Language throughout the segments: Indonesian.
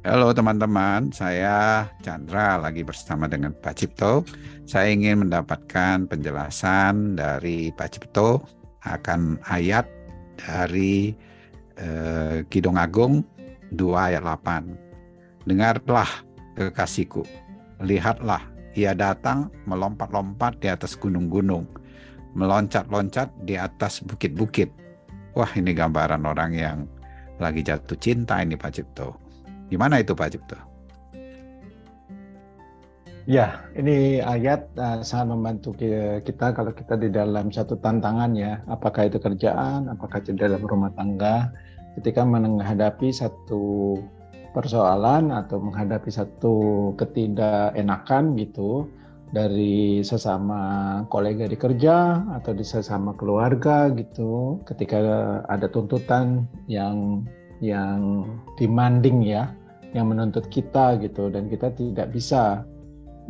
Halo teman-teman, saya Chandra lagi bersama dengan Pak Cipto. Saya ingin mendapatkan penjelasan dari Pak Cipto akan ayat dari eh, Kidung Agung 2 ayat 8. Dengarlah kekasihku, lihatlah ia datang melompat-lompat di atas gunung-gunung, meloncat-loncat di atas bukit-bukit. Wah ini gambaran orang yang lagi jatuh cinta ini Pak Cipto Gimana itu Pak Cipto? Ya, ini ayat uh, sangat membantu kita kalau kita di dalam satu tantangan ya, apakah itu kerjaan, apakah itu dalam rumah tangga, ketika menghadapi satu persoalan atau menghadapi satu ketidakenakan gitu dari sesama kolega di kerja atau di sesama keluarga gitu, ketika ada tuntutan yang yang demanding ya, yang menuntut kita gitu dan kita tidak bisa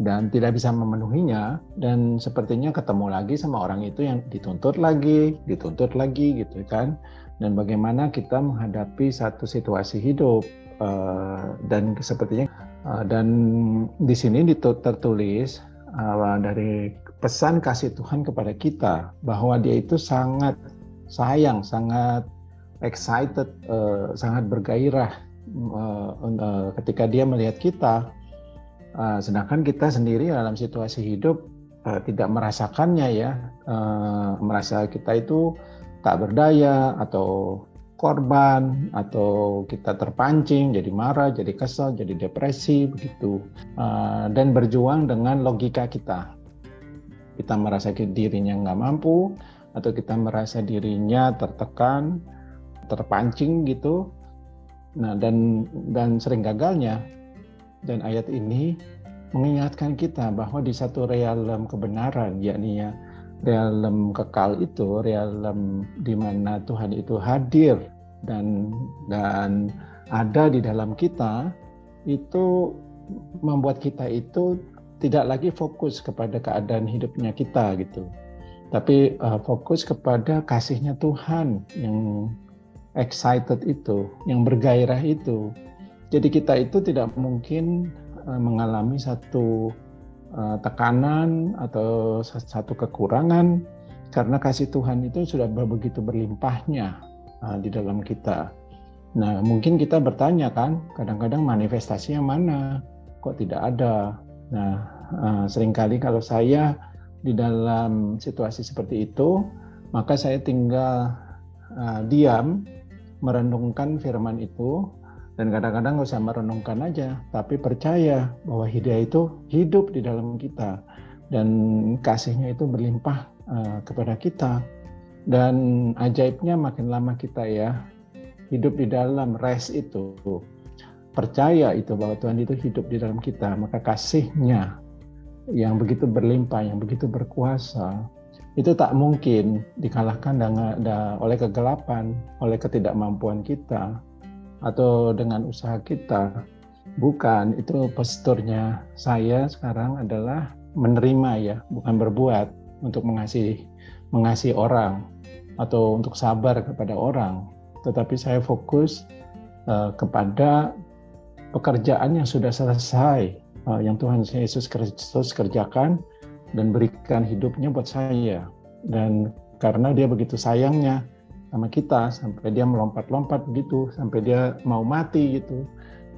dan tidak bisa memenuhinya dan sepertinya ketemu lagi sama orang itu yang dituntut lagi, dituntut lagi gitu kan. Dan bagaimana kita menghadapi satu situasi hidup uh, dan sepertinya uh, dan di sini tertulis uh, dari pesan kasih Tuhan kepada kita bahwa dia itu sangat sayang, sangat excited, uh, sangat bergairah uh, uh, ketika dia melihat kita, uh, sedangkan kita sendiri dalam situasi hidup uh, tidak merasakannya ya, uh, merasa kita itu tak berdaya atau korban atau kita terpancing jadi marah, jadi kesal, jadi depresi begitu uh, dan berjuang dengan logika kita. Kita merasa dirinya nggak mampu atau kita merasa dirinya tertekan, terpancing gitu Nah, dan dan sering gagalnya. Dan ayat ini mengingatkan kita bahwa di satu realem kebenaran yakni ya realem kekal itu realem di mana Tuhan itu hadir dan dan ada di dalam kita itu membuat kita itu tidak lagi fokus kepada keadaan hidupnya kita gitu. Tapi uh, fokus kepada kasihnya Tuhan yang excited itu, yang bergairah itu. Jadi kita itu tidak mungkin uh, mengalami satu uh, tekanan atau satu kekurangan karena kasih Tuhan itu sudah begitu berlimpahnya uh, di dalam kita. Nah, mungkin kita bertanya kan, kadang-kadang manifestasinya mana? Kok tidak ada? Nah, sering kali kalau saya di dalam situasi seperti itu, maka saya tinggal diam merenungkan firman itu dan kadang-kadang nggak usah merenungkan aja, tapi percaya bahwa hidayah itu hidup di dalam kita dan kasihnya itu berlimpah uh, kepada kita. Dan ajaibnya makin lama kita ya hidup di dalam rest itu, percaya itu bahwa Tuhan itu hidup di dalam kita, maka kasihnya yang begitu berlimpah, yang begitu berkuasa, itu tak mungkin dikalahkan dengan, oleh kegelapan, oleh ketidakmampuan kita, atau dengan usaha kita. Bukan, itu posturnya saya sekarang adalah menerima ya, bukan berbuat untuk mengasihi mengasihi orang atau untuk sabar kepada orang, tetapi saya fokus uh, kepada pekerjaan yang sudah selesai, uh, yang Tuhan Yesus Kristus kerjakan dan berikan hidupnya buat saya. Dan karena dia begitu sayangnya sama kita sampai dia melompat-lompat begitu sampai dia mau mati gitu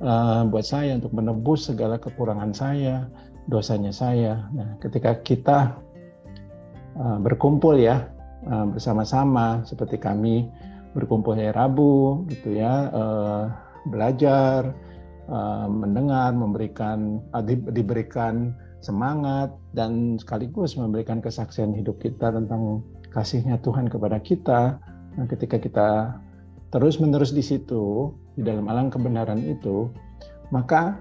uh, buat saya untuk menebus segala kekurangan saya, dosanya saya. Nah, ketika kita uh, berkumpul ya uh, bersama-sama seperti kami berkumpul hari Rabu gitu ya uh, belajar uh, mendengar memberikan uh, diberikan semangat dan sekaligus memberikan kesaksian hidup kita tentang kasihnya Tuhan kepada kita. Nah, ketika kita terus-menerus di situ, di dalam alam kebenaran itu, maka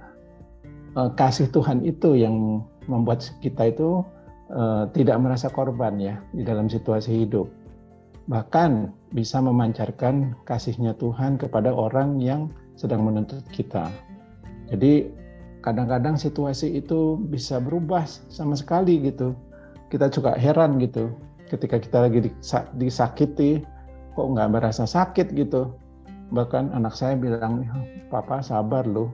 eh, kasih Tuhan itu yang membuat kita itu eh, tidak merasa korban ya di dalam situasi hidup. Bahkan bisa memancarkan kasihnya Tuhan kepada orang yang sedang menuntut kita. Jadi kadang-kadang situasi itu bisa berubah sama sekali gitu. Kita juga heran gitu ketika kita lagi disakiti kok nggak merasa sakit gitu. Bahkan anak saya bilang, papa sabar loh,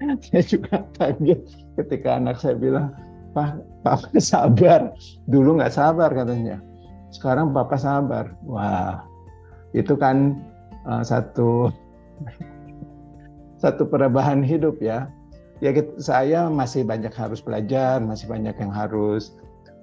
saya juga kaget ketika anak saya bilang, Pak, Papa sabar. Dulu nggak sabar katanya. Sekarang Papa sabar. Wah, itu kan uh, satu satu perubahan hidup ya. Ya saya masih banyak harus belajar, masih banyak yang harus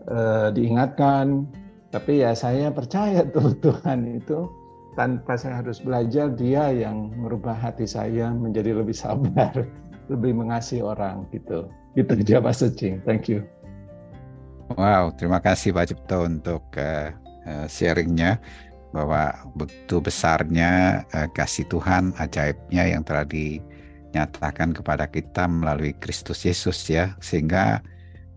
uh, diingatkan. Tapi ya saya percaya tuh Tuhan itu tanpa saya harus belajar dia yang merubah hati saya menjadi lebih sabar, lebih mengasihi orang gitu. Itu dia Pak Secing. Thank you. Wow, terima kasih Pak Cipto untuk uh, sharingnya bahwa begitu besarnya uh, kasih Tuhan ajaibnya yang telah dinyatakan kepada kita melalui Kristus Yesus ya. Sehingga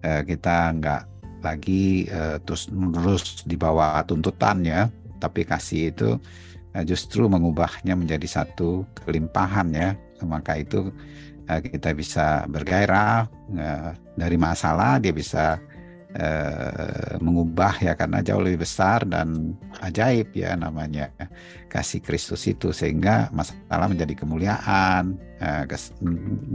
uh, kita nggak lagi uh, terus menerus di bawah tuntutannya tapi kasih itu uh, justru mengubahnya menjadi satu kelimpahan ya. Maka itu uh, kita bisa bergairah uh, dari masalah dia bisa eh, mengubah ya karena jauh lebih besar dan ajaib ya namanya kasih Kristus itu sehingga masalah menjadi kemuliaan eh,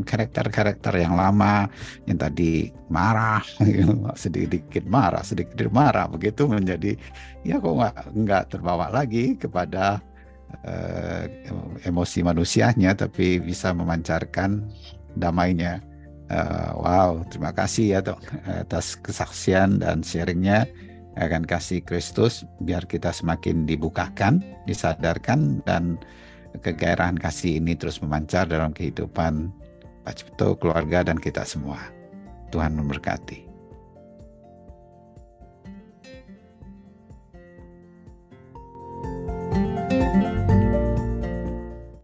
karakter-karakter yang lama yang tadi marah sedikit-sedikit marah sedikit marah begitu menjadi ya kok nggak nggak terbawa lagi kepada eh, emosi manusianya tapi bisa memancarkan damainya Uh, wow, terima kasih ya dok atas kesaksian dan sharingnya akan kasih Kristus biar kita semakin dibukakan, disadarkan dan kegairahan kasih ini terus memancar dalam kehidupan Pak Cipto, keluarga dan kita semua. Tuhan memberkati.